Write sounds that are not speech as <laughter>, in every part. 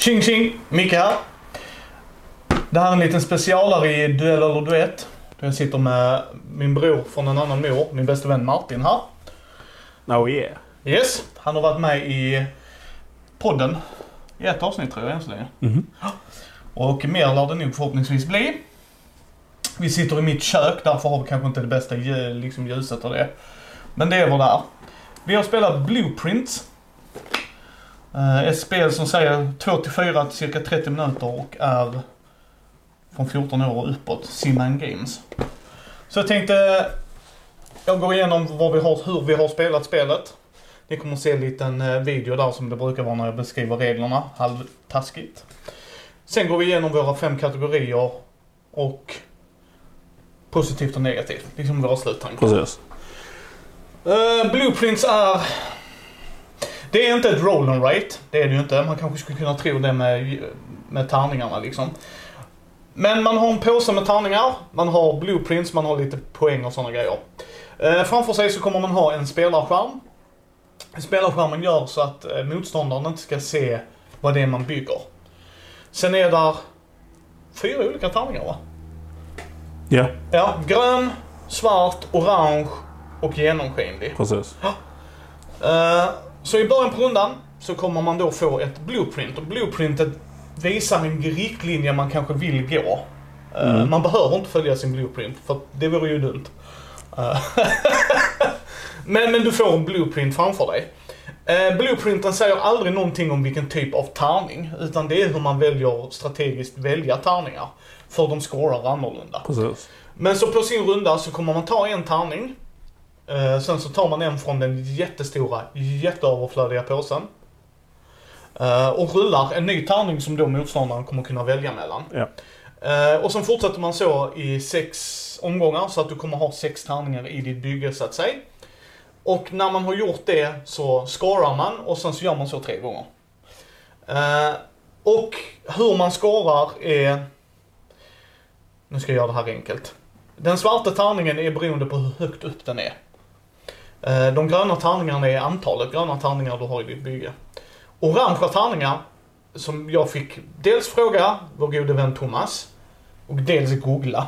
Tjing tjing! Micke här. Det här är en liten specialare i Duell eller Duett. Där jag sitter med min bror från en annan mor, min bästa vän Martin här. Oh yeah. Yes, han har varit med i podden i ett avsnitt tror jag än så länge. Mhm. Och mer lär det nog förhoppningsvis bli. Vi sitter i mitt kök, därför har vi kanske inte det bästa liksom ljuset och det. Men det är vad det är. Vi har spelat Blueprints. Eh, Ett spel som säger 2-4 till cirka 30 minuter och är från 14 år och uppåt. Simman Games. Så jag tänkte jag går igenom vad vi har, hur vi har spelat spelet. Ni kommer att se en liten eh, video där som det brukar vara när jag beskriver reglerna. Halvtaskigt. Sen går vi igenom våra fem kategorier och positivt och negativt. Liksom våra sluttankar. Precis. Uh, Blueprints är... Det är inte ett roll and rate. Det är det ju inte. Man kanske skulle kunna tro det med, med tärningarna liksom. Men man har en påse med tärningar, man har blueprints, man har lite poäng och sådana grejer. Uh, framför sig så kommer man ha en spelarskärm. Spelarskärmen gör så att uh, motståndaren inte ska se vad det är man bygger. Sen är där fyra olika tärningar va? Ja, Ja, grön, svart, orange och genomskinlig. precis. Eh, så i början på rundan så kommer man då få ett blueprint och blueprintet visar en riktlinje man kanske vill gå. Eh, Mm. Man behöver inte följa sin blueprint för det vore ju dumt. Eh, <laughs> men, men du får en blueprint framför dig. Eh, blueprinten säger aldrig någonting om vilken typ av tärning utan det är hur man väljer strategiskt välja tärningar. För de scorar annorlunda. Precis. Men så på sin runda så kommer man ta en tärning. Eh, sen så tar man en från den jättestora, jätteöverflödiga påsen. Eh, och rullar en ny tärning som då motståndaren kommer kunna välja mellan. Ja. Eh, och sen fortsätter man så i sex omgångar så att du kommer ha sex tärningar i ditt bygge så att säga. Och när man har gjort det så scorar man och sen så gör man så tre gånger. Eh, och hur man scorar är... Nu ska jag göra det här enkelt. Den svarta tärningen är beroende på hur högt upp den är. Eh, De gröna tärningarna är antalet gröna tärningar du har i ditt bygge. Orangea tärningar, som jag fick dels fråga vår gode vän Thomas och dels googla.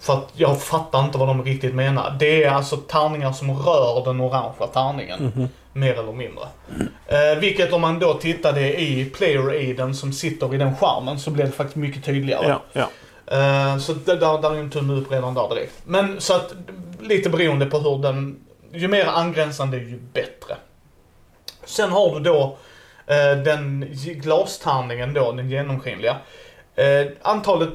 För att jag fattar inte vad de riktigt menar. Det är alltså tärningar som rör den orangea tärningen. Mhm. Mer eller mindre. Eh, vilket om man då tittade i player aiden som sitter i den skärmen så blev det faktiskt mycket tydligare. Ja, ja. Eh, så det, där, där är en tumme upp redan där direkt. Men så att lite beroende på hur den, ju mer angränsande ju bättre. Sen har du då eh, den glastärningen då, den genomskinliga. Eh, antalet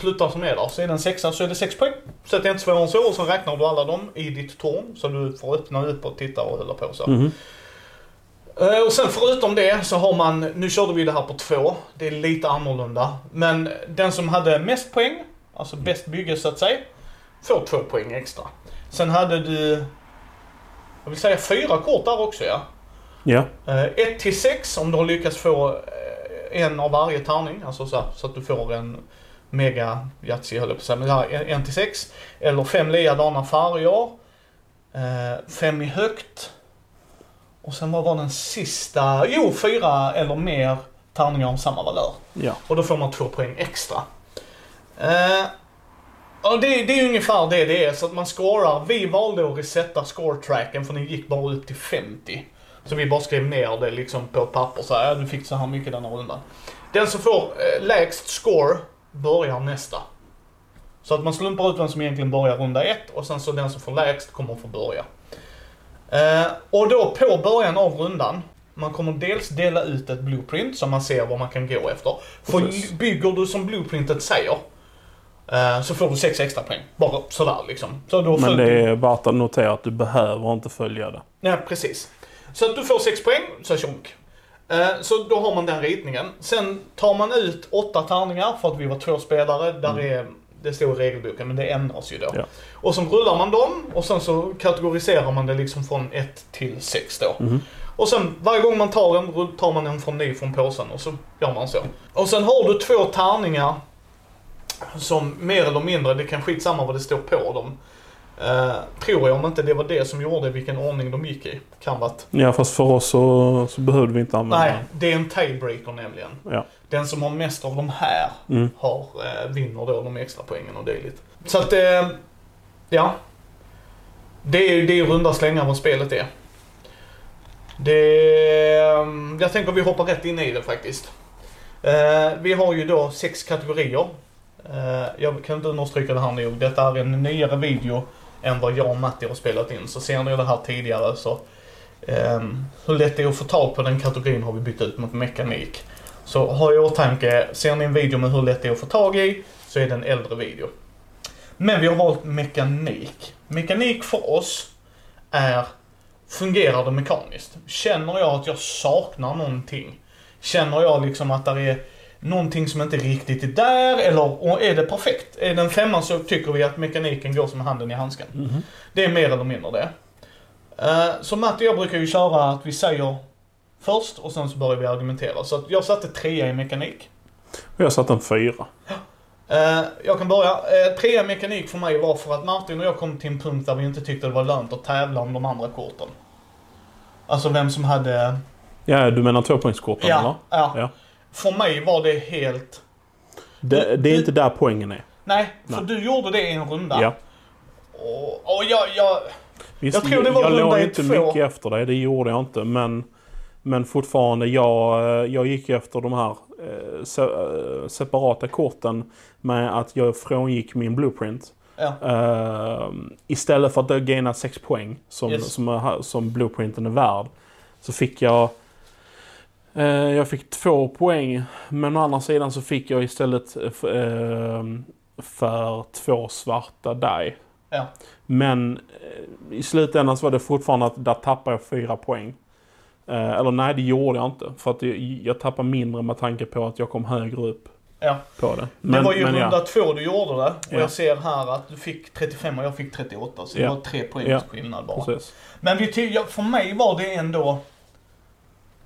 pluttar som är där, så är det en sexa så är det sex poäng. Så det är inte svårare än så och så räknar du alla dem i ditt torn så du får öppna upp och titta och hålla på så. Eh, Och sen förutom det så har man, nu körde vi det här på två, det är lite annorlunda. Men den som hade mest poäng, alltså bäst bygge så att säga, får två poäng extra. Sen hade du, jag vill säga fyra kort där också ja. Ja, Eh, ett till sex om du har lyckats få eh, en av varje tärning, alltså så, här, så att du får en mega Yatzy höll jag på att säga, men ja, en, en till sex. Eller fem likadana färger. Eh, fem i högt. Och sen vad var den sista? Jo, fyra eller mer tärningar om samma valör. ja. Och då får man två poäng extra. Och det, det är ungefär det det är, så att man scorar. Vi valde att resetta score-tracken för den gick bara upp till 50. Så vi bara skrev ner det liksom på ett papper så här, ja, du fick så här mycket den här rundan. Den som får eh, lägst score börjar nästa. Så att man slumpar ut vem som egentligen börjar runda ett och sen så den som får lägst kommer få börja. Eh, och då på början av rundan, man kommer dels dela ut ett blueprint så man ser vad man kan gå efter. För Precis. bygger du som blueprintet säger, så får du sex extra poäng. Bara sådär liksom. Så har Men det är värt att notera att du behöver inte följa det. Ja, precis. Så att du får 6 poäng, så tjonk. Eh, Så då har man den ritningen. Sen tar man ut åtta tärningar för att vi var två spelare. Där är, det står i regelboken, men det ändras ju då. Ja. Och sen rullar man dem och sen så kategoriserar man det liksom från 1 till 6 då. Mhm. Och sen varje gång man tar en, tar man en från ny från påsen och så gör man så. Och sen har du två tärningar som mer eller mindre, det kan skitsamma vad det står på dem. Uh, tror jag, om inte det var det som gjorde vilken ordning de gick i. Kan varit. Ja, fast för oss så, så behövde vi inte använda Nej, det är en tiebreaker nämligen. Ja. Den som har mest av de här Mm. har, eh, vinner då de extra poängen och dylikt. Så att, eh, ja. Det är ju det är runda slängar vad spelet är. Det, eh, jag tänker vi hoppar rätt in i det faktiskt. Eh, vi har ju då sex kategorier. Eh, jag kan inte understryka det här nog. Detta är en nyare video än vad jag och Matti har spelat in. Så ser ni det här tidigare så ehm, hur lätt det är att få tag på den kategorin har vi bytt ut mot mekanik. Så ha i åtanke, ser ni en video med hur lätt det är att få tag i så är det en äldre video. Men vi har valt mekanik. Mekanik för oss är, fungerar det mekaniskt? Känner jag att jag saknar någonting? Känner jag liksom att det är någonting som inte riktigt är där eller är det perfekt? Är den femman så tycker vi att mekaniken går som handen i handsken. Mhm. Det är mer eller mindre det. Eh, Så Matt och jag brukar ju köra att vi säger först och sen så börjar vi argumentera. Så att jag satte trea i mekanik. Och jag satte en fyra. Eh, Jag kan börja. Eh, Trea i mekanik för mig var för att Martin och jag kom till en punkt där vi inte tyckte det var lönt att tävla om de andra korten. Alltså vem som hade... Ja, du menar tvåpoängskorten eller? Ja, ja. För mig var det helt... Det, det är inte där poängen är. Nej, för Nej. du gjorde det i en runda. Ja. Och, och jag, jag... Visst, Jag tror det var jag runda låg inte två. mycket efter dig, det gjorde jag inte. Men, men fortfarande, jag, eh, jag gick efter de här eh, se, eh, separata korten med att jag frångick min blueprint. Ja. Eh, istället för att jag gainade 6 poäng som, Yes. som, som blueprinten är värd. Så fick jag jag fick två poäng. Men å andra sidan så fick jag istället eh, f- eh, för två svarta die. Ja. Men eh, i slutändan så var det fortfarande att där tappade jag fyra poäng. Eh, eller nej, det gjorde jag inte. För att jag, tappade mindre med tanke på att jag kom högre upp Ja. på det. det var ju men runda två du gjorde det. Och Ja. jag ser här att du fick 35 och jag fick 38. Så det Ja. var tre poängs Ja. skillnad bara. Precis. Men vi ja, för mig var det ändå...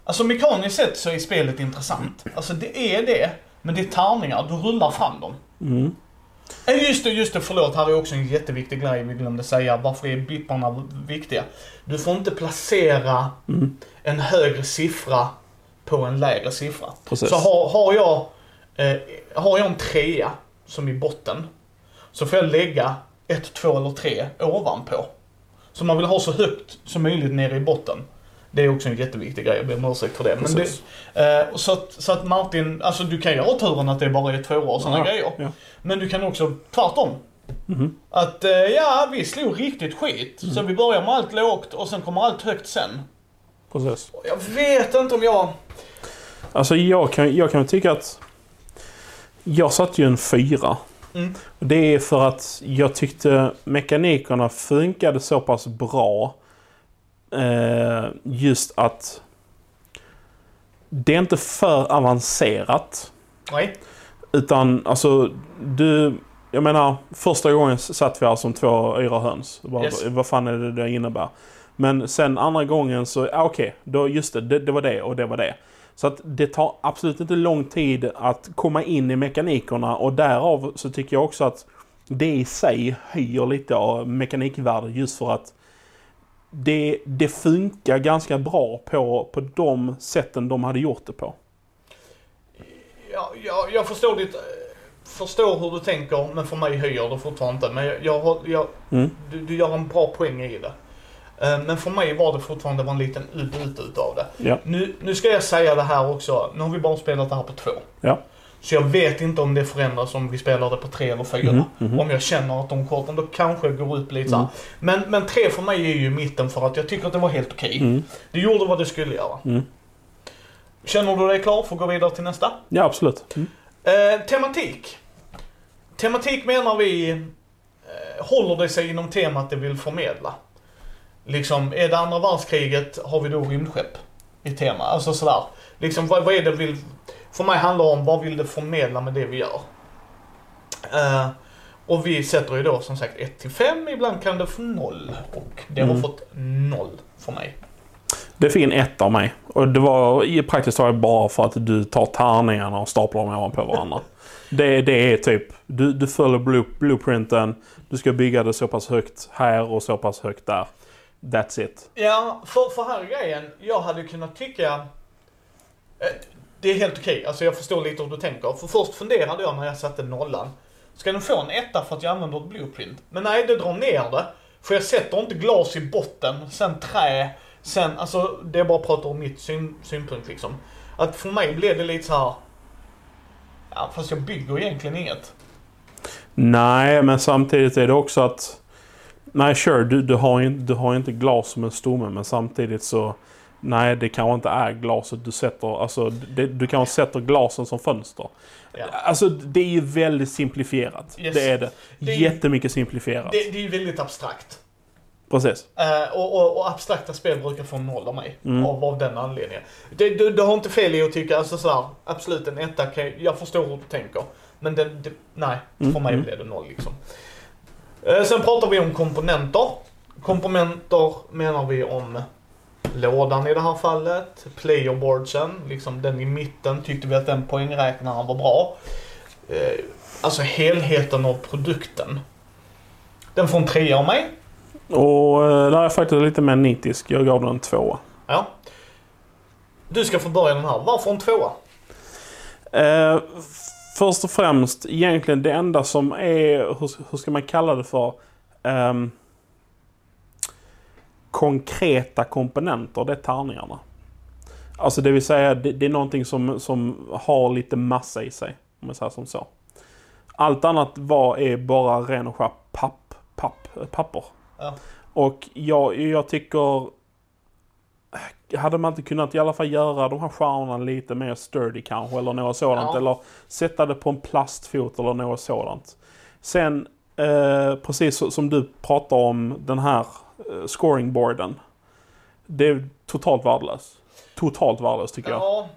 Alltså mekaniskt sett så är spelet intressant. Alltså det är det. Men det är tärningar, du rullar fram dem. Mm. Eh, Just det, just det, förlåt. Här är också en jätteviktig grej vi glömde säga. Varför är bipparna viktiga? Du får inte placera Mm. en högre siffra på en lägre siffra. Precis. Så har, har, jag, eh, har jag en trea som i botten, så får jag lägga ett, två eller tre ovanpå. Så man vill ha så högt som möjligt nere i botten. Det är också en jätteviktig grej, jag ber om ursäkt för det. Men det eh, så, att, så att Martin, alltså du kan ju ha turen att det bara är tvåor och sådana Ja, grejer. ja. Men du kan också tvärtom. Mhm. Att eh, ja, vi slog riktigt skit. Så vi börjar med allt lågt och sen kommer allt högt sen. Precis. Jag vet inte om jag... Alltså jag kan, jag kan tycka att... Jag satte ju en fyra. Mm. Det är för att jag tyckte mekanikerna funkade så pass bra. Eh, just att det är inte för avancerat. Nej. Utan alltså, du... Jag menar, första gången satt vi här som två yra höns. Vad, Yes. vad fan är det det innebär? Men sen andra gången så, ja, okej, då just det, det, det var det och det var det. Så att det tar absolut inte lång tid att komma in i mekanikerna och därav så tycker jag också att det i sig höjer lite av mekanikvärdet just för att det, det funkar ganska bra på, på de sätten de hade gjort det på. Ja, jag, jag förstår ditt... eh, Förstår hur du tänker, men för mig höjer det fortfarande inte. Men jag, jag, jag, Mm. du, du gör en bra poäng i det. Eh, Men för mig var det fortfarande var en liten ut, ut utav det. Ja. Nu, nu ska jag säga det här också. Nu har vi bara spelat det här på två. Ja. Så jag vet inte om det förändras om vi spelar det på tre eller fyra. Mhm, mhm. Om jag känner att de korten då kanske går upp lite. Mm. Men, men tre för mig är ju mitten för att jag tycker att det var helt okej. Mm. Det gjorde vad det skulle göra. Mm. Känner du dig klar för att gå vidare till nästa? Ja, absolut. Mm. Eh, tematik. Tematik menar vi eh, håller det sig inom temat det vill förmedla. Liksom, är det andra världskriget har vi då rymdskepp i tema. Alltså sådär. Liksom, vad, vad är det vill... För mig handlar det om vad vill det förmedla med det vi gör. Eh, och vi sätter ju då som sagt 1 till 5, ibland kan det få 0. Och det har Mm. fått 0 för mig. Det fick en ett av mig. Och det var i praktiskt taget bara för att du tar tärningarna och staplar dem ovanpå varandra. <laughs> det, det är typ, du, du följer blue, blueprinten. Du ska bygga det så pass högt här och så pass högt där. That's it. Ja, för, för här är grejen. Jag hade kunnat tycka... Det är helt okej. Alltså jag förstår lite hur du tänker. För först funderade jag när jag satte nollan. Ska den få en etta för att jag använder ett blueprint? Men nej, det drar ner det. För jag sätter inte glas i botten, sen trä, sen... Alltså det är bara att prata om mitt syn, synpunkt liksom. Att för mig blev det lite så här. Ja, fast jag bygger egentligen inget. Nej, men samtidigt är det också att... Nej, sure, du, du, har, in, du har inte glas som en stomme, men samtidigt så... Nej, det kanske inte är glaset du sätter. Alltså, det, du kanske sätter glasen som fönster. Ja. Alltså, det är ju väldigt simplifierat. Yes. Det är det. Det är- Jättemycket simplifierat. Det, det är ju väldigt abstrakt. Precis. Eh, och, och, och abstrakta spel brukar få noll av mig. Mm. Av, av den anledningen. Det, du, du har inte fel i att tycka, alltså sådär, absolut en etta kan jag- förstår hur du tänker. Men det, det, nej, för Mm, mig mm. blir det noll liksom. Eh, sen pratar vi om komponenter. Komponenter menar vi om lådan i det här fallet, playerboardsen, liksom den i mitten tyckte vi att den poängräknaren var bra. Eh, alltså helheten av produkten. Den får en trea av mig. Och eh, där är jag faktiskt lite mer nitisk. Jag gav den en tvåa. Ja. Du ska få börja den här. Varför en tvåa? Eh, först och främst, egentligen det enda som är, hur, hur ska man kalla det för? Ehm, konkreta komponenter, det är tärningarna. Alltså det vill säga, det, det är någonting som, som har lite massa i sig. Om jag säger som så. Allt annat var, är bara ren och skär papp, papp, papper. Ja. Och jag, jag tycker... Hade man inte kunnat i alla fall göra de här stjärnorna lite mer sturdy kanske eller något sådant. Ja. Eller sätta det på en plastfot eller något sådant. Sen, eh, precis som du pratar om den här eh, scoringboarden. Det är totalt värdelöst. Totalt värdelöst tycker jag. Ja,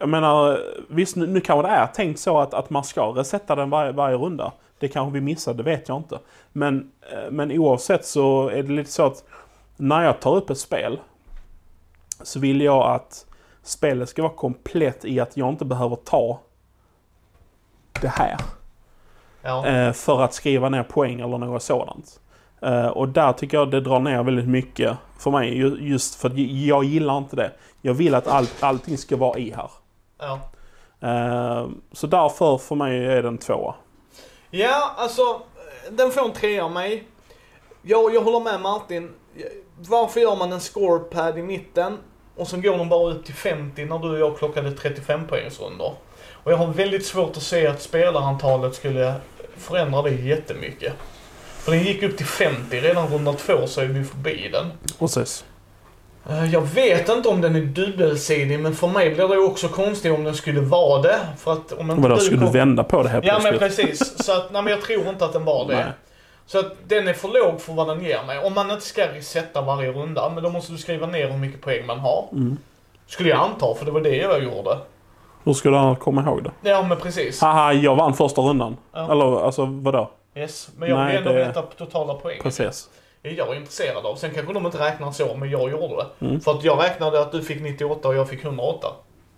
Jag menar, visst nu, nu kanske det är tänkt så att, att man ska resetta den varje, varje runda. Det kanske vi missade, det vet jag inte. Men, eh, men oavsett så är det lite så att när jag tar upp ett spel så vill jag att spelet ska vara komplett i att jag inte behöver ta det här ja. eh, för att skriva ner poäng eller något sådant. Eh, och där tycker jag det drar ner väldigt mycket för mig. ju- Just för att jag gillar inte det. Jag vill att allt, allting ska vara i här. ja. Eh, så därför för mig är den tvåa. Ja, alltså, den får en trea av mig. Jag, jag håller med Martin. Varför gör man en scorepad i mitten och sen går de bara upp till 50 när du och jag klockade 35 poängsrundor? Och jag har väldigt svårt att se att spelarantalet skulle förändra det jättemycket. För den gick upp till 50, redan runda två så är vi förbi den. Precis. Eh, Jag vet inte om den är dubbelsidig, men för mig blir det också konstigt om den skulle vara det. För att om inte Vadå, du skulle du kom- vända på det här Ja men precis. Så att, nej, men jag tror inte att den var det. Nej. Så att den är för låg för vad den ger mig. Om man inte ska resetta varje runda, men då måste du skriva ner hur mycket poäng man har. Mm. Skulle jag anta, för det var det jag gjorde. Hur skulle annars komma ihåg det? Ja men precis. Haha, jag vann första rundan. Ja. Eller alltså vadå? Yes. Men jag Nej, vill ändå det- veta totala poäng. Precis. Det är jag intresserad av. Sen kanske de inte räknar så, men jag gjorde det. Mm. För att jag räknade att du fick 98 och jag fick 108.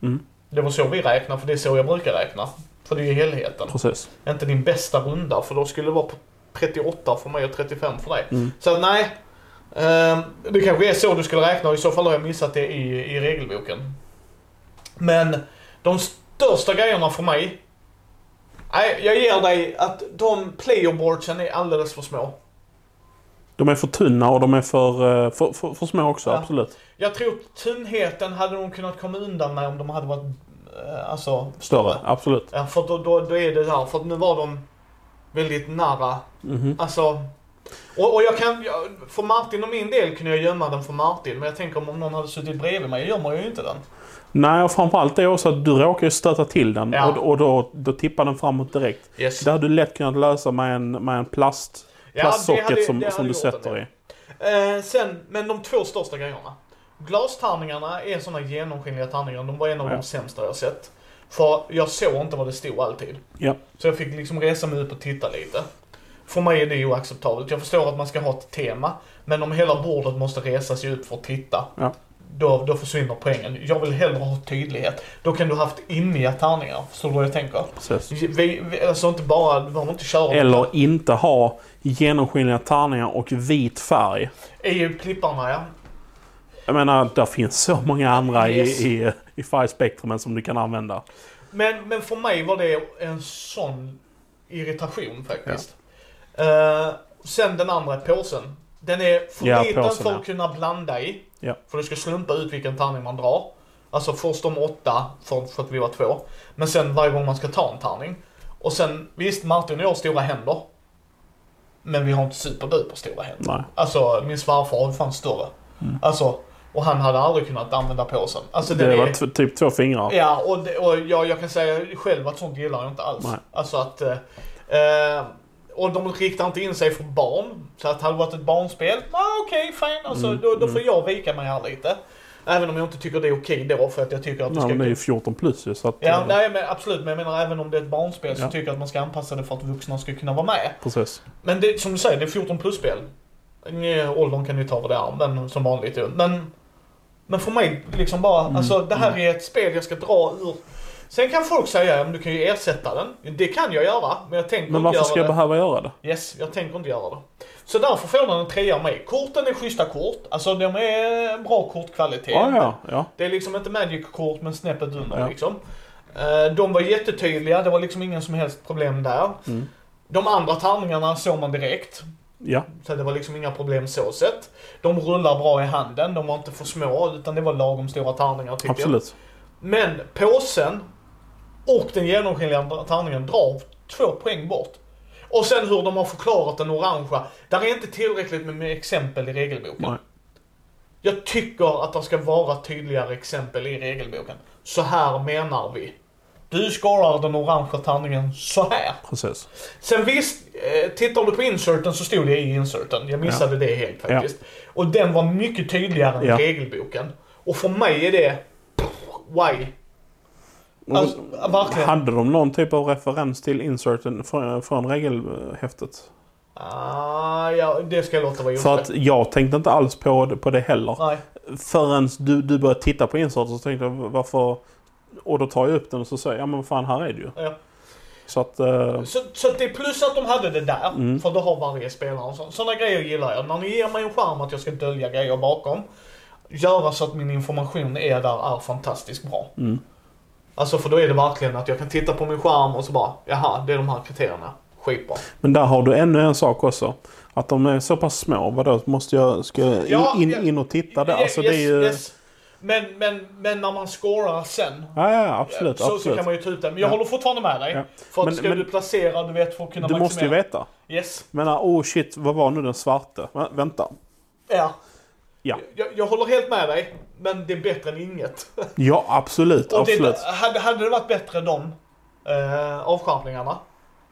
Mm. Det var så vi räknar, för det är så jag brukar räkna. För det är ju helheten. Precis. Inte din bästa runda, för då skulle det vara på 38 för mig och 35 för dig. Mm. Så att, nej. Ehm, det kanske är så du skulle räkna och i så fall har jag missat det i, i regelboken. Men de största grejerna för mig. Nej, jag ger dig att de playerboardsen är alldeles för små. De är för tunna och de är för, eh, för, för, för små också, Ja. absolut. Jag tror tunnheten hade de kunnat komma undan med om de hade varit eh, alltså, Större, absolut. Ja, för då, då, då är det där. För nu var de väldigt nära. Mhm. Alltså. Och, och jag kan, jag, för Martin och min del kunde jag gömma den för Martin. Men jag tänker om någon hade suttit bredvid mig, jag gömmer ju inte den. Nej, och framförallt det är också att du råkar ju stöta till den Ja. och, och då, då tippar den framåt direkt. Yes. Det hade du lätt kunnat lösa med en, med en plast, Ja, plastsocket det hade- som, som du sätter i. Eh, sen, men de två största grejerna. Glastärningarna är såna genomskinliga tärningar. De var en av Ja. de sämsta jag sett. För jag såg inte vad det stod alltid. Ja. Så jag fick liksom resa mig upp och titta lite. För mig är det oacceptabelt. Jag förstår att man ska ha ett tema. Men om hela bordet måste resa sig upp för att titta. Ja. då, då försvinner poängen. Jag vill hellre ha tydlighet. Då kan du ha haft immiga tärningar. Förstår du vad jag tänker? Precis. Vi, vi, alltså inte bara, du behöver inte köra. Eller inte ha genomskinliga tärningar och vit färg. EU-klipparna ja. Jag menar, där finns så många andra Yes. i, i, i färgspektrumen som du kan använda. Men, men för mig var det en sån irritation faktiskt. Eh, sen den andra påsen. Den är för Ja, liten påsen, för ja. att kunna blanda i. Ja. För du ska slumpa ut vilken tärning man drar. Alltså först de åtta för, för att vi var två. Men sen varje gång man ska ta en tärning. Och sen, visst Martin och jag har stora händer. Men vi har inte superduper stora händer. Nej. Alltså min svärfar har fan större. Alltså, och han hade aldrig kunnat använda påsen. Alltså Det är... var t- typ två fingrar. Ja, och, det, och jag, jag kan säga själv att sånt gillar jag inte alls. Nej. Alltså att... Eh, eh, och de riktar inte in sig för barn. Så att hade det varit ett barnspel, ah, okej fine. Alltså, Mm, då, då får jag vika mig här lite. Även om jag inte tycker det är okej då för att jag tycker att det ska... men det är ju 14 plus ju så att... Ja, eh, nej men absolut. Men jag menar även om det är ett barnspel så Ja. tycker jag att man ska anpassa det för att vuxna ska kunna vara med. Precis. Men det, som du säger, det är 14 plus-spel. Åldern kan ju ta vad det är, men som vanligt ju. Men, men för mig, liksom bara, Mm, alltså det här är ett spel jag ska dra ur. Sen kan folk säga, ja men du kan ju ersätta den. Det kan jag göra, men jag tänker Men inte varför göra ska jag det. behöva göra det? Yes, jag tänker inte göra det. Så därför får den en trea av mig. Korten är schyssta kort. Alltså de är bra kortkvalitet. Ja, ja, ja. Det är liksom inte Magic-kort men snäppet under Ja. liksom. Eh, De var jättetydliga, det var liksom ingen som helst problem där. Mm. De andra tärningarna såg man direkt. Ja, Så det var liksom inga problem så sett. De rullar bra i handen, de var inte för små utan det var lagom stora tärningar tycker jag. absolut. Men påsen och den genomskinliga tärningen drar två poäng bort. Och sen hur de har förklarat den orangea. Där är inte tillräckligt med, exempel i regelboken. Nej. Jag tycker att det ska vara tydligare exempel i regelboken. Så här menar vi. Du skalar den orangea tärningen så här. Precis. Sen visst, eh, tittar du på inserten så stod det i inserten. Jag missade det helt faktiskt. Och den var mycket tydligare än Ja. regelboken. Och för mig är det... Why? Alltså, verkligen. Hade de någon typ av referens till inserten från, från regelhäftet? Ah, ja, det ska jag låta vara För att jag tänkte inte alls på det, på det heller. Nej. Förrän du, du började titta på inserten så tänkte jag varför... Och då tar jag upp den och så säger jag, ja men vad fan här är det ju. Ja. Så att... eh, Så, så det är plus att de hade det där, Mm. för då har varje spelare så, Sådana grejer gillar jag. När ni ger mig en skärm att jag ska dölja grejer bakom. Göra så att min information är där är fantastiskt bra. Mm. Alltså för då är det verkligen att jag kan titta på min skärm och så bara, jaha, det är de här kriterierna. Skitbra. Men där har du ännu en sak också. Att de är så pass små. Vadå, måste jag... Ska jag Ja, in, in och titta där? Yes, Alltså det är ju... yes. Men, men, men när man scorar sen. Ja, ja, absolut. så, så absolut. kan man ju ta ut det. Men jag Ja. håller fortfarande med dig. Ja. För att Men- ska men- du placera, du vet, för att kunna Du måste ju maximera. veta. Yes. Menar, oh shit, vad var nu den svarte? Va, vänta. Ja. Ja. Jag, jag håller helt med dig. Men det är bättre än inget. <laughs> Ja, absolut. Och absolut. det, hade, hade det varit bättre de eh, avskärmningarna.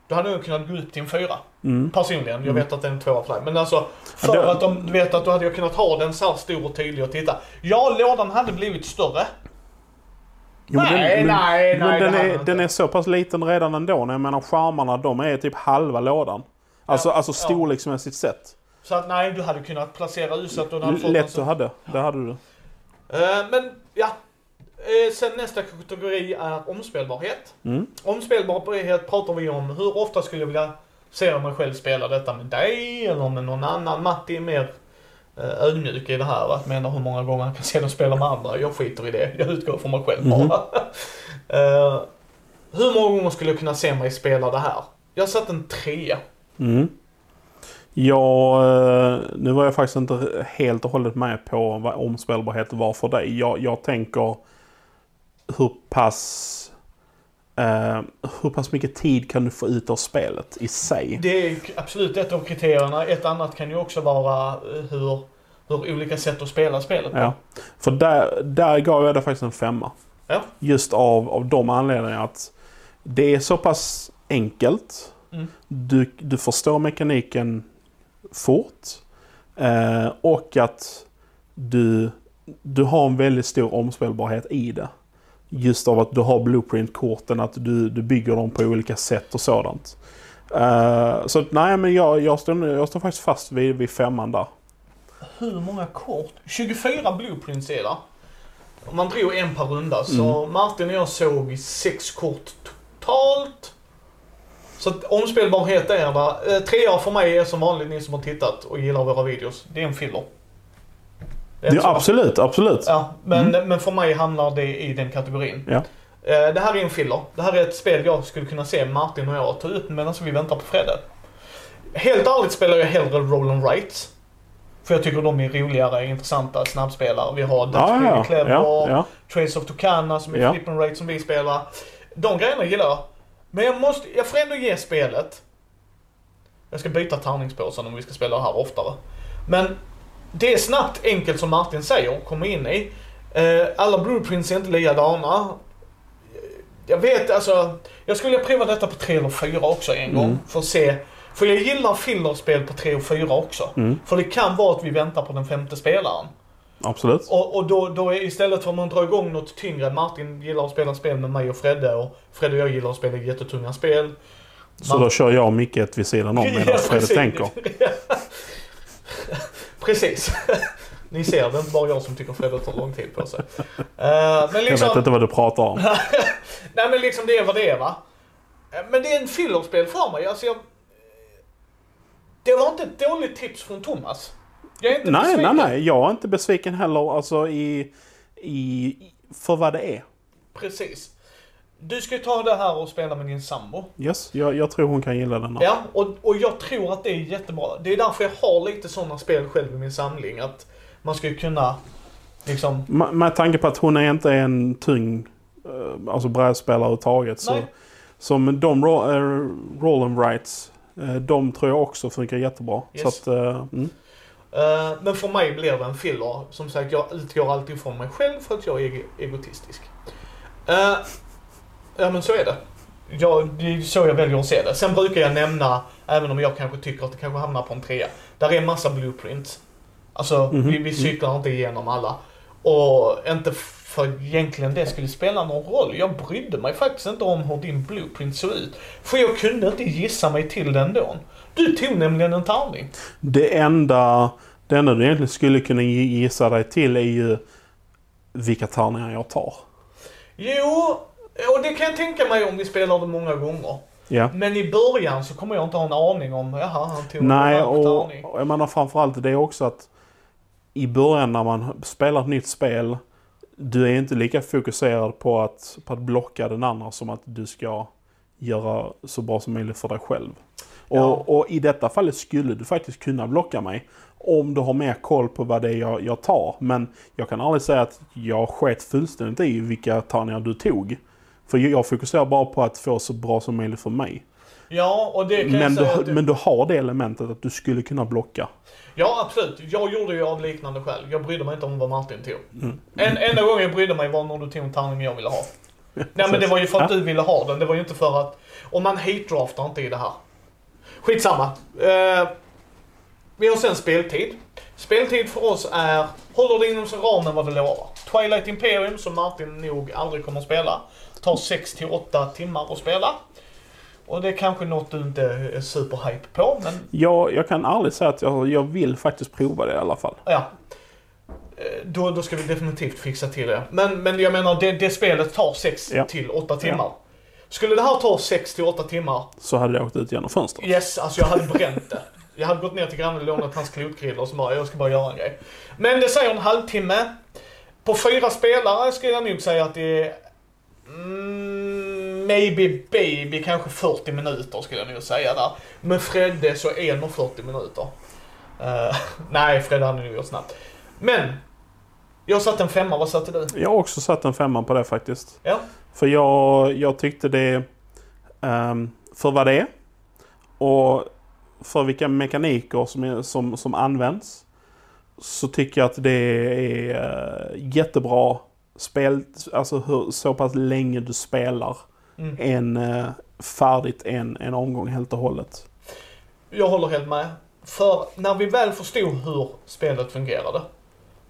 Då hade jag kunnat gå upp till en fyra. Mm. Personligen. Jag vet att det är en tvåa för dig. Men alltså. För Ja, det- att de, vet att då hade jag kunnat ha den så här stor och tydlig och titta. Ja, lådan hade blivit större. Jo, men Nej, den, nej, men nej, den, det hade är, den den är så pass liten redan ändå. Jag menar skärmarna, de är typ halva lådan. Alltså, Ja, alltså ja. storleksmässigt sett. Så att nej, du hade kunnat placera så att du hade fått Lätt så- du hade. Det hade du. Eh, men ja. Eh, sen nästa kategori är omspelbarhet. Mm. Omspelbarhet pratar vi om. Hur ofta skulle jag vilja se mig själv spela detta med dig eller med någon annan. Matti är mer eh, ödmjuk i det här. Att menar hur många gånger han kan se dem spela med andra. Jag skiter i det. Jag utgår från mig själv bara. <laughs> Eh, hur många gånger skulle jag kunna se mig spela det här? Jag har satt en trea. Mm. Ja, eh, nu var jag faktiskt inte helt och hållet med på vad omspelbarhet var för dig. Jag, jag tänker hur pass... Eh, hur pass mycket tid kan du få ut av spelet i sig? Det är absolut ett av kriterierna. Ett annat kan ju också vara eh, hur, hur olika sätt att spela spelet på. Ja. För där, där gav jag det faktiskt en femma. Ja. Just av, av de anledningarna att det är så pass enkelt. Mm. Du, du förstår mekaniken fort. Eh, och att du, du har en väldigt stor omspelbarhet i det. Just av att du har blueprint-korten, att du, du bygger dem på olika sätt och sådant. Eh, så nej, men jag, jag, står, jag står faktiskt fast vid, vid femman där. hur många kort? 24 blueprints är det. Om Man drog en per runda, så Martin och jag såg sex kort totalt. Så att omspelbarhet är där. Eh, Trea för mig är som vanligt ni som har tittat och gillar våra videos. Det är en filler. Det är Ja, absolut, absolut. Ja, men, men för mig hamnar det i den kategorin. Ja. Eh, Det här är en filler. Det här är ett spel jag skulle kunna se Martin och jag ta ut medan vi väntar på Fredde. Helt ärligt spelar jag hellre Roll and Write. För jag tycker de är roligare, intressanta snabbspelare. Vi har Ja, Pretty ja, Clever, ja, ja. Trace of Tucana som är Ja. Flip and Rate som vi spelar. De grejerna gillar jag. Men jag måste, jag får ändå ge spelet. Jag ska byta tärningspåsen om vi ska spela det här oftare. Men det är snabbt, enkelt som Martin säger, att komma in i. Eh, alla blueprints är inte likadana. Jag vet, alltså. Jag skulle prova detta på 3 eller 4 också en gång. Mm. För att se. För jag gillar fillerspel på 3 och 4 också. Mm. För det kan vara att vi väntar på den femte spelaren. Absolut. Och, och då, då är istället för att man drar igång något tyngre. Martin gillar att spela spel med mig och Fredde. Och Fredde och jag gillar att spela jättetunga spel. Så då kör jag och Micke ett vid sidan om medan <laughs> Ja, Fredde tänker. <laughs> Precis. <laughs> Ni ser, det är inte bara jag som tycker Fredde tar lång tid på sig. Eh, men Jag liksom, vet inte vad du pratar om. nej men liksom det är vad det är va. Eh, Men det är en fillerspel för mig. Alltså jag, det var inte ett dåligt tips från Thomas. Jag är inte Nej, besviken. nej, nej. Jag är inte besviken heller alltså i, i, för vad det är. Precis. Du ska ju ta det här och spela med din sambo. Yes, jag, jag tror hon kan gilla den. här. Ja, och, och jag tror att det är jättebra. Det är därför jag har lite sådana spel själv i min samling. Att man ska ju kunna liksom... Med, med tanke på att hon är inte en tung eh, alltså brädspelare överhuvudtaget. Så, som de ro, uh, roll and rights, eh, de tror jag också funkar jättebra. Yes. Så att, eh, mm. Eh, men för mig blir det en filler. Som sagt, jag utgår alltid från mig själv för att jag är eg- egotistisk. Eh, ja men så är det. Jag, det är så jag väljer att se det. Sen brukar jag nämna, även om jag kanske tycker att det kanske hamnar på en trea. Där är en massa blueprints. Alltså, Mhm, vi, vi cyklar inte igenom alla. Och inte för egentligen det skulle spela någon roll. Jag brydde mig faktiskt inte om hur din blueprint såg ut. För jag kunde inte gissa mig till den då. Du tog nämligen en tärning. det, enda, det enda du egentligen skulle kunna gi- gissa dig till är ju vilka tärningar jag tar. Jo, och det kan jag tänka mig om vi spelar det många gånger. Ja. Men i början så kommer jag inte ha en aning om, jaha, han tog Nej, en och, tärning. jag menar framförallt det är också att i början när man spelar ett nytt spel, du är inte lika fokuserad på att, på att blocka den andra som att du ska göra så bra som möjligt för dig själv. Ja. Och, och i detta fallet skulle du faktiskt kunna blocka mig om du har mer koll på vad det är jag, jag tar. Men jag kan aldrig säga att jag sket fullständigt i vilka tärningar du tog. För jag fokuserar bara på att få så bra som möjligt för mig. Ja, och det kan Men jag säga du, att du, men du har det elementet att du skulle kunna blocka. Ja, absolut. Jag gjorde ju av liknande skäl. Jag brydde mig inte om vad Martin tog. Mm. En, enda gången jag brydde mig var när du tog en tärning jag ville ha. Nej men det var ju för att Ja. du ville ha den. Det var ju inte för att... Och man hate-draftar inte i det här. Skitsamma. Uh, vi har sen speltid. Speltid för oss är, håller det inom sig ramen vad det lovar. Twilight Imperium, som Martin nog aldrig kommer att spela, tar 6 till 8 timmar att spela. Och det är kanske något du inte är superhype på, men Jag, jag kan aldrig säga att jag, jag vill faktiskt prova det i alla fall. Ja. Eh, Då, då ska vi definitivt fixa till det. Men, men jag menar, det, det spelet tar 6 Ja. till 8 timmar. Skulle det här ta 6 till 8 timmar, Så hade jag åkt ut genom fönstret. yes, alltså jag hade bränt det. Jag hade gått ner till grannen och lånat hans klotgriller och så bara, jag ska bara göra en grej. Men det säger en halvtimme. På fyra spelare skulle jag nog säga att det är mm, maybe baby kanske 40 minuter skulle jag nog säga där. Med Fredde så 1.40 minuter. Uh, <laughs> nej, Fredde hade nog gjort snabbt. Men, jag satte en femma, vad satte du? Jag har också satt en femma på det faktiskt. Ja. För jag, jag tyckte det... ehm, för vad det är. Och för vilka mekaniker som, är, som, som används. Så tycker jag att det är eh, jättebra spel. Alltså hur, så pass länge du spelar Mm. en eh, färdigt en, en omgång helt och hållet. Jag håller helt med. För när vi väl förstod hur spelet fungerade,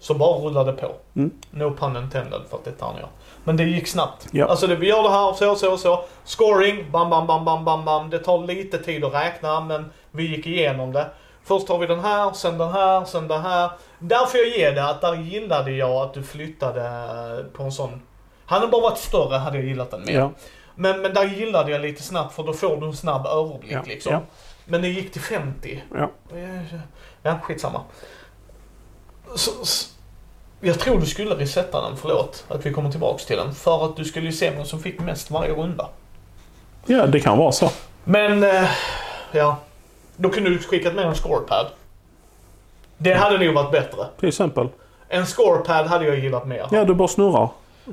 så bara rullade på. Mm. No pun intended för att det är tärningar. Men det gick snabbt. Ja. Alltså det, vi gör det här, så, så, så. Scoring, bam, bam, bam, bam, bam, bam. Det tar lite tid att räkna, men vi gick igenom det. Först tar vi den här, sen den här, sen den här. Där får jag ge det att där gillade jag att du flyttade på en sån. Hade den bara varit större hade jag gillat den mer. Ja. Men, men där gillade jag lite snabbt för då får du en snabb överblick Ja, liksom. Men det gick till 50. Ja. Ja, skitsamma. Så, jag tror du skulle resetta den, förlåt att vi kommer tillbaks till den. För att du skulle ju se vem som fick mest varje runda. ja, det kan vara så. Men, eh, ja. Då kunde du skickat med en scorepad. Det hade nog varit bättre. Till exempel. En scorepad hade jag gillat mer. Ja, du bara snurrar.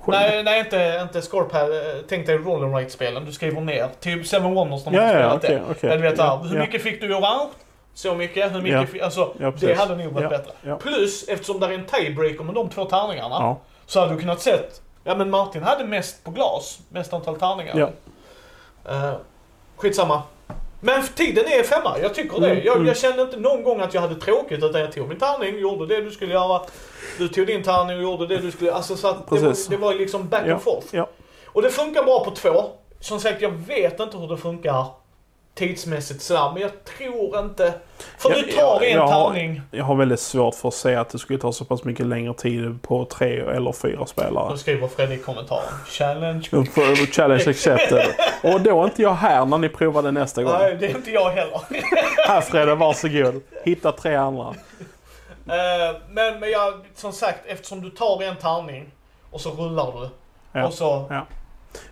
Nej, nej inte, inte scorepad. Tänk dig roll and spelen Du skriver ner. Typ Seven Wonders när man Ja, har ja, spelat okej, det. okej. Men vet Ja, hur ja. mycket fick du i orange? Så mycket. Hur mycket Ja. alltså, Ja, det hade nog varit Ja, bättre. Plus, eftersom det är en tiebreaker med de två tärningarna. Så hade du kunnat sett, ja men Martin hade mest på glas. Mest antal tärningar. Ja. Uh, skitsamma. Men tiden är femma, jag tycker det. Mm, Jag, mm. jag kände inte någon gång att jag hade tråkigt utan jag tog min tärning, gjorde det du skulle göra. Du tog din tärning och gjorde det du skulle Alltså så att det var, det var liksom back and forth. Och det funkar bra på två. Som sagt, jag vet inte hur det funkar tidsmässigt sådär, men jag tror inte... För Ja, du tar ja, en jag har- tärning. Jag har väldigt svårt för att säga att det skulle ta så pass mycket längre tid på tre eller fyra spelare. Då skriver Freddy i kommentaren. Challenge. <laughs> Challenge accepted. Och då är inte jag här när ni provar det nästa gång. Nej, det är inte jag heller. <laughs> Här Fredde, varsågod. Hitta tre andra. Eh, men, men jag, som sagt, eftersom du tar en tärning och så rullar du. Ja. Och så,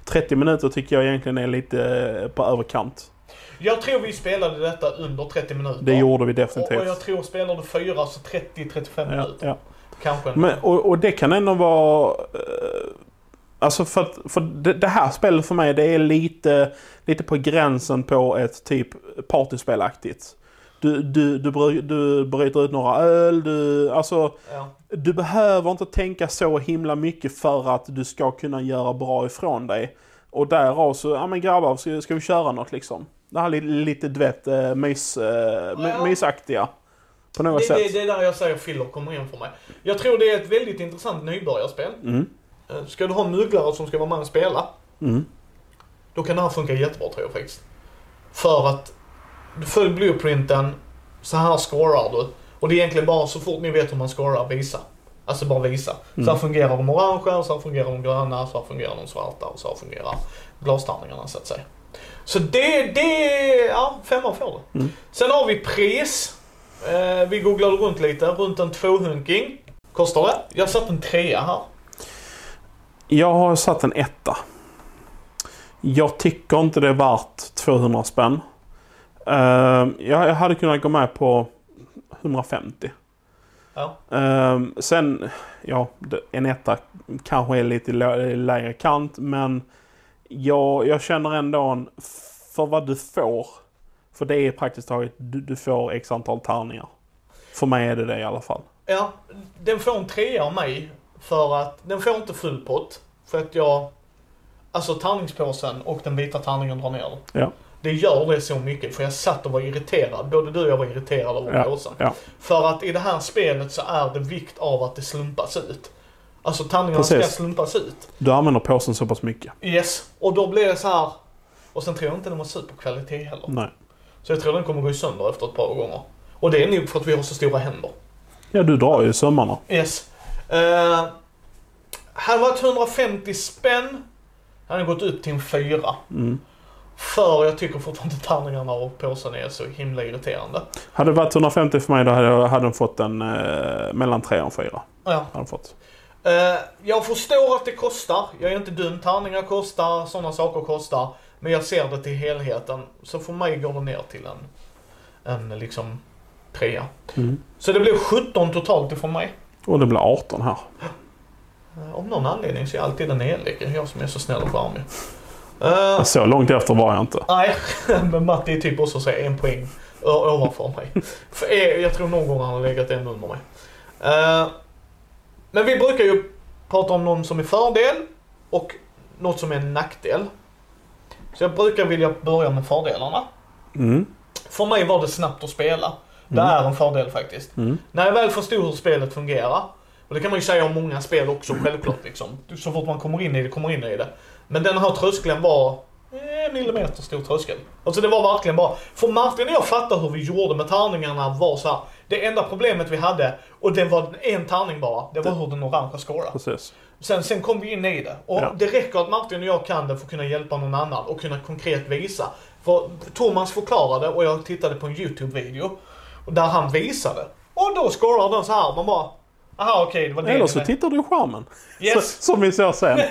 30 minuter tycker jag egentligen är lite eh, på överkant. Jag tror vi spelade detta under 30 minuter. Det gjorde vi och, och jag definitivt. tror spelade fyra så 30-35 Ja, minuter. ja. Kanske. Men, och, och det kan ändå vara... eh, alltså för, att, för det, det här spelet för mig det är lite, lite på gränsen på ett typ partyspelaktigt. Du, du, du, bry, du bryter ut några öl, du, alltså, ja. du behöver inte tänka så himla mycket för att du ska kunna göra bra ifrån dig. Och därav så, ja men grabbar, ska, ska vi köra något liksom? Det här lite, du vet, eh, mys, eh, Ja. mysaktiga. På något Det, sätt. det, det är där jag säger filler kommer in för mig. Jag tror det är ett väldigt intressant nybörjarspel. Mm, Eh, Ska du ha mugglare som ska vara med och spela, mm, då kan det här funka jättebra tror jag faktiskt. För att du följer blueprinten, så här scorar du. Och det är egentligen bara så fort ni vet hur man scorar, visa. Alltså bara visa. Så här Mm. fungerar de orangea, så här fungerar de gröna, så här fungerar de svarta och så här fungerar glastärningarna så att säga. Så det, det, ja, femma får det. Mm. Sen har vi pris. Eh, vi googlade runt lite, runt en tvåhunking. Kostar det? Jag satt en trea här. Jag har satt en etta. Jag tycker inte det är värt 200 spänn. Uh, jag, hade kunnat gå med på 150. Ja. Ehm, sen, ja, en etta kanske är lite lä- lägre kant men jag, jag känner ändå en, för vad du får. För det är praktiskt taget, du, du får x antal tärningar. För mig är det det i alla fall. Ja, den får en trea av mig. För att den får inte full pott. För att jag, alltså tärningspåsen och den vita tärningen drar ner. Ja. Det gör det så mycket för jag satt och var irriterad. Både du och jag var irriterade över Ja, påsen. ja. För att i det här spelet så är det vikt av att det slumpas ut. Alltså tärningarna ska slumpas ut. Du använder påsen så pass mycket. Yes. Och då blir det så här. Och sen tror jag inte den var superkvalitet heller. Nej. Så jag tror den kommer gå sönder efter ett par gånger. Och det är nog för att vi har så stora händer. Ja, du drar ju sömmarna. Yes. Uh, hade varit 150 spänn. Hade gått upp till en fyra. Mm. För jag tycker fortfarande tärningarna och påsen är så himla irriterande. Hade det varit 150 för mig då hade, jag, hade den fått en eh, mellan 3 och 4. Ja. Hade fått. Eh, jag förstår att det kostar. Jag är inte dum. Tärningar kostar, sådana saker kostar. Men jag ser det till helheten. Så för mig går det ner till en, en liksom trea. Mm. Så det blir 17 totalt ifrån mig. Och det blir 18 här. Eh, Av någon anledning så är jag alltid den elake. Jag som är så snäll och charmig. Eh, Så långt efter var jag inte. Nej, <laughs> men Matti är typ också så en poäng ovanför mig. <laughs> För jag tror någon gång han har legat en under mig. Eh, men vi brukar ju prata om någon som är fördel och något som är en nackdel. Så jag brukar vilja börja med fördelarna. Mm. För mig var det snabbt att spela. Det Mm. är en fördel faktiskt. Mm. När jag väl förstod hur spelet fungerar, och det kan man ju säga om många spel också självklart liksom. Så fort man kommer in i det, kommer in i det. Men den här tröskeln var eh, millimeter stor tröskel. Alltså det var verkligen bara, för Martin och jag fattade hur vi gjorde med tärningarna var så här. Det enda problemet vi hade, och det var en tärning bara, det var hur den orangea scorade. Precis. Sen, sen kom vi in i det. Och Ja. det räcker att Martin och jag kan det för att kunna hjälpa någon annan och kunna konkret visa. För Thomas förklarade och jag tittade på en YouTube-video där han visade. Och då scorar den så här. Man bara, aha okej det var det Eller så med." tittar du i skärmen. Yes. Så, som vi ser sen. <laughs>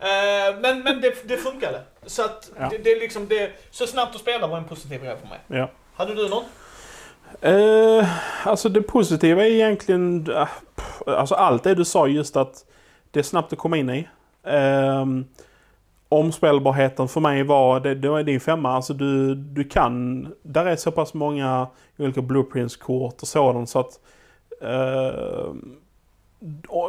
Eh, men men det, det funkade. Så att Ja. det, det liksom det, så snabbt att spela var en positiv grej för mig. Ja. Hade du någon? Eh, alltså det positiva är egentligen... eh, Alltså allt det du sa just att det är snabbt att komma in i. Eh, omspelbarheten för mig var, det, det var din femma, alltså du, du kan... Där är så pass många olika blueprints-kort och sådant så att... Eh,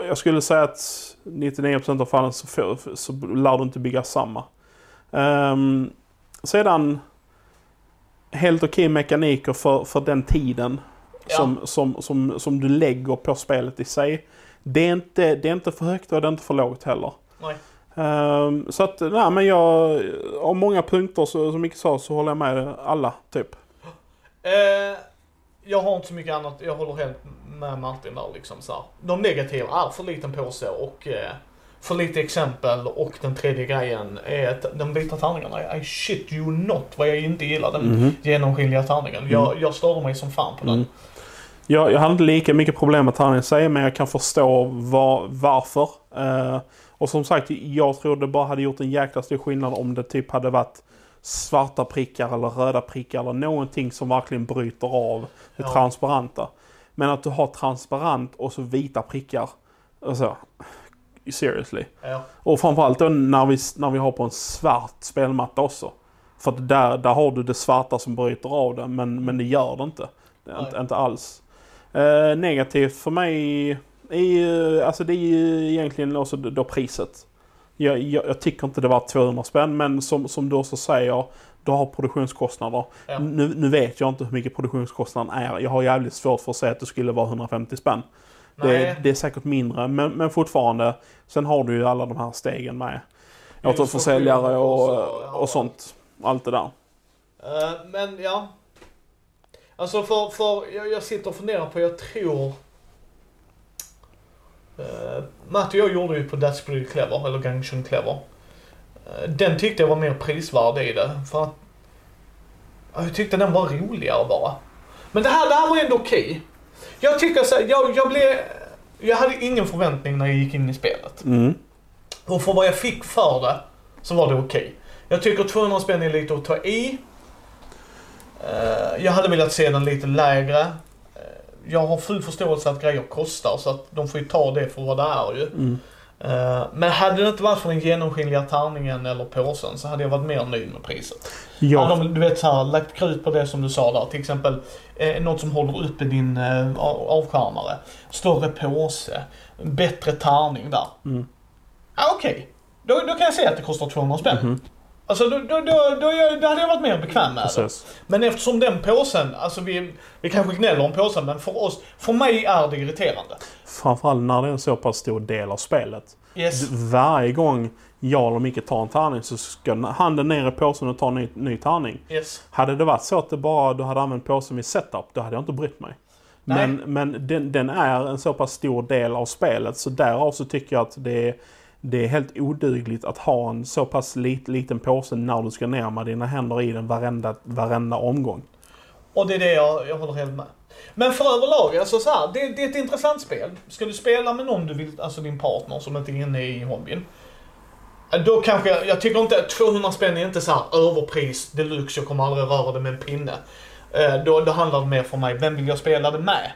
jag skulle säga att 99% av fallen så, så lär du inte bygga samma. Ehm, sedan helt okej mekaniker för, för den tiden Ja. som, som, som, som du lägger på spelet i sig. Det är inte, det är inte för högt och det är inte för lågt heller. Nej. Ehm, så att, nej men jag... Av många punkter så, som Micke sa så håller jag med alla, typ. Eh, jag har inte så mycket annat, jag håller helt med Martin där liksom så här. De negativa är för liten påse och eh, för lite exempel och den tredje grejen är att de vita tärningarna, I shit you not vad jag inte gillar den Mhm. genomskinliga tärningen. Jag, jag störde mig som fan på den. Mm. Jag, jag hade inte lika mycket problem med tärningen i sig, men jag kan förstå var, varför. Eh, och som sagt, jag tror det bara hade gjort en jäkla stor skillnad om det typ hade varit svarta prickar eller röda prickar eller någonting som verkligen bryter av det Ja. transparenta. Men att du har transparent och så vita prickar. Alltså, seriously. Ja. Och framförallt då när vi, när vi har på en svart spelmatta också. För att där, där har du det svarta som bryter av det, men, men det gör det inte. Inte, inte alls. Eh, negativt för mig är ju, alltså det är ju egentligen också då priset. Jag, jag, jag tycker inte det var 200 spänn, men som, som du också säger, du har produktionskostnader. Ja. Nu, nu vet jag inte hur mycket produktionskostnaden är. Jag har jävligt svårt för att säga att det skulle vara 150 spänn. Det, det är säkert mindre, men, men fortfarande. Sen har du ju alla de här stegen med återförsäljare och, och sånt. Allt det där. Eh, men ja. Alltså för, för jag, jag sitter och funderar på, jag tror... Uh, Matt och jag gjorde ju på That's Pretty Clever, eller Gangshun Clever. Eh, den tyckte jag var mer prisvärd i det, för att... ja, Jag tyckte den var roligare bara. Men det här, det här var ändå okej. Jag tycker så här, jag, jag blev... Jag hade ingen förväntning när jag gick in i spelet. Mm. Och för vad jag fick för det så var det okej. Jag tycker 200 spänn är lite att ta i. Eh, jag hade velat se den lite lägre. Eh, jag har full förståelse att grejer kostar så att de får ju ta det för vad det är ju. Mm. Eh, men hade det inte varit för den genomskinliga tärningen eller påsen så hade jag varit mer nöjd med priset. Ja, Hade de, du vet så här, lagt krut på det som du sa där. Till exempel eh, något som håller uppe din eh, av- avskärmare. Större påse. Bättre tärning där. Mm. Ja, Okej. Då, då kan jag säga att det kostar 200 spänn. Mhm. Alltså då, då, då, då, då hade jag varit mer bekväm med det. precis. Men eftersom den påsen, alltså vi, vi kanske gnäller om påsen men för oss, för mig är det irriterande. Framförallt när det är en så pass stor del av spelet. Yes. Varje gång jag eller Micke tar en tärning så ska handen ner i påsen och ta en ny, ny tärning. Yes. Hade det varit så att det bara du hade använt påsen vid setup, då hade jag inte brytt mig. Nej. Men, men den, den är en så pass stor del av spelet så därav så tycker jag att det är, det är helt odugligt att ha en så pass lit, liten påse när du ska ner med dina händer i den varenda, varenda omgång. Och det är det jag, jag håller helt med. Men för överlag, alltså så här, det, det är ett intressant spel. Ska du spela med någon du vill, alltså din partner som inte är inne i hobbyn. Eh, då kanske, jag, jag tycker inte, 200 spänn är inte så här överpris, deluxe, jag kommer aldrig röra det med en pinne. Eh, då, då handlar det mer för mig, vem vill jag spela det med?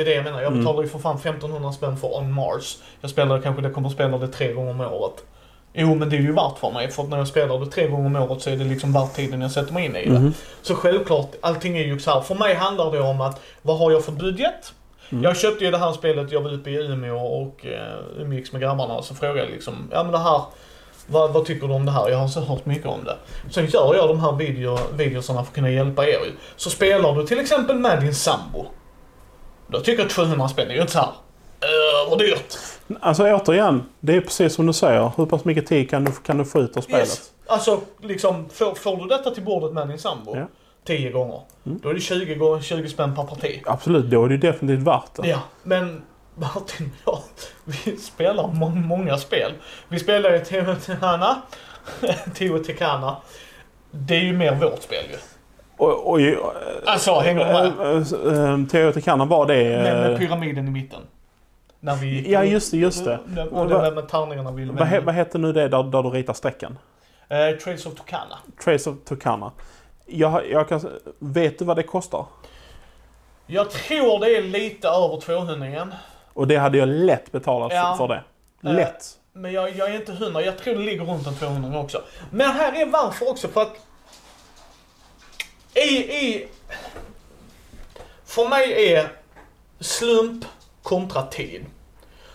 Det är det jag menar, jag Mm. betalar ju för fan 1500 spänn för On Mars. Jag spelar kanske, det kommer att spela det tre gånger om året. Jo men det är ju värt för mig, för att när jag spelar det tre gånger om året så är det liksom värt tiden jag sätter mig in i det. Mhm. Så självklart, allting är ju så här. För mig handlar det om att, vad har jag för budget? Mm. Jag köpte ju det här spelet, jag var uppe i Umeå och uh, umgicks med grabbarna och så frågade jag liksom, ja men det här, vad, vad tycker du om det här? Jag har så hört mycket om det. Sen gör jag de här video, videosarna för att kunna hjälpa er ju. Så spelar du till exempel med din sambo. Då tycker jag 200 spänn är ju inte så här överdyrt. Alltså återigen, det är precis som du säger. Hur pass mycket tid kan du, kan du få ut av spelet? Yes. Alltså, liksom, får, får du detta till bordet med din sambo Ja. 10 gånger, Mm. då är det 20, gånger 20 spänn per parti. Absolut, då är det definitivt värt det. Ja, men Martin <laughs> och jag, vi spelar må många spel. Vi spelar ju Teotihuacana, <laughs> Teotihuacana. Det är ju mer vårt spel ju. Och, och, Alltså, du med? äh, Teotihuacan var det... Med, med eh, pyramiden i mitten. När vi Ja, just det, just det. Och det med tärningarna vi vad, he, vad heter nu det där, där du ritar strecken? eh, Trails of Tucana. Trace of Tucana. Jag, jag kan, vet du vad det kostar? Jag tror det är lite över 200 igen. Och det hade jag lätt betalat Ja. för det. Eh, Lätt. Men jag, jag är inte hundra. Jag tror det ligger runt en 200 också. Men här är varför också. För att... I, i... För mig är slump kontra tid.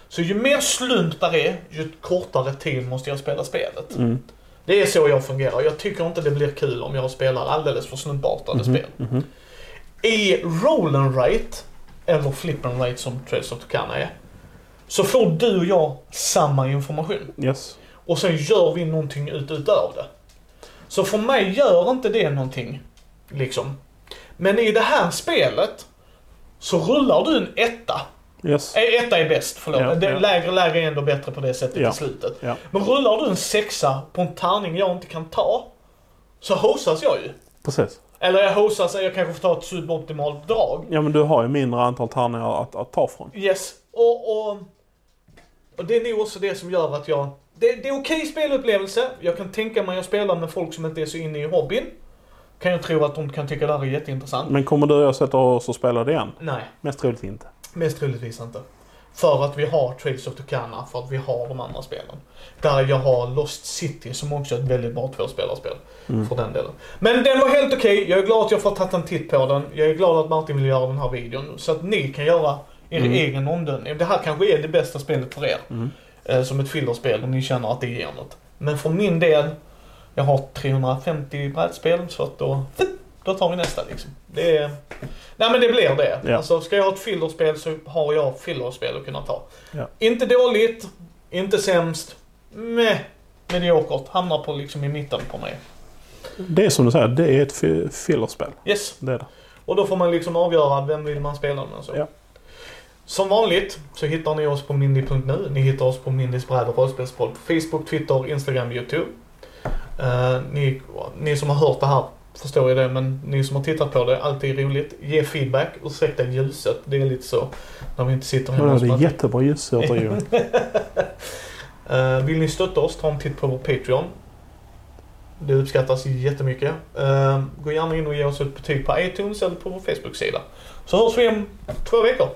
Så ju mer slump där är, ju kortare tid måste jag spela spelet. Mm. Det är så jag fungerar. Jag tycker inte det blir kul om jag spelar alldeles för slumpartade spel. Mhm. I roll and write, eller flip and write som Trails of Tucana är, så får du och jag samma information. Yes. Och sen gör vi någonting ut utöver det. Så för mig gör inte det någonting, liksom. Men i det här spelet, så rullar du en etta. Yes. Eh, Etta är bäst, förlåt. Ja, ja. Lägre lägre är ändå bättre på det sättet Ja. i slutet. Ja. Men rullar du en sexa på en tärning jag inte kan ta, så hosas jag ju. Precis. Eller jag hosas, jag kanske får ta ett suboptimalt drag. Ja men du har ju mindre antal tärningar att, att ta från. Yes. Och, och, och det är nog också det som gör att jag... Det, det är okej spelupplevelse. Jag kan tänka mig att spela med folk som inte är så inne i hobbyn. Kan jag tro att de kan tycka det här är jätteintressant. Men kommer du och jag sätta oss och spela det igen? Nej, Mest troligt inte. mest troligtvis inte. För att vi har Trails of Tucana, för att vi har de andra spelen. Där jag har Lost City som också är ett väldigt bra tvåspelarspel. Mm. För den delen. Men den var helt okej. Jag är glad att jag får tagit en titt på den. Jag är glad att Martin vill göra den här videon. Så att ni kan göra er Mm. egen omdömning. Det här kanske är det bästa spelet för er. Mm. Eh, som ett fillerspel om ni känner att det ger något. Men för min del, jag har 350 brädspel så att då, då tar vi nästa liksom. Det är, nej men det blir det. Ja. Alltså ska jag ha ett fillerspel så har jag fillerspel att kunna ta. Ja. Inte dåligt, inte sämst, meh, mediokert. Hamnar på liksom i mitten på mig. Det är som du säger, det är ett fi- fillerspel. Yes. Det är det. Och då får man liksom avgöra vem vill man spela med. Så. Ja. Som vanligt så hittar ni oss på mindy.nu. Ni hittar oss på Mindys bräd och rollspelspodd på Facebook, Twitter, Instagram, YouTube. Eh, ni, ni som har hört det här förstår ju det, men ni som har tittat på det, alltid roligt. Ge feedback. Ursäkta ljuset, det är lite så när vi inte sitter hemma hos det är jättebra ljussorter ju. <laughs> <laughs> Eh, vill ni stötta oss, ta en titt på vår Patreon. Det uppskattas jättemycket. Uh, gå gärna in och ge oss ett betyg på iTunes eller på vår Facebook-sida. Så hörs vi om två veckor.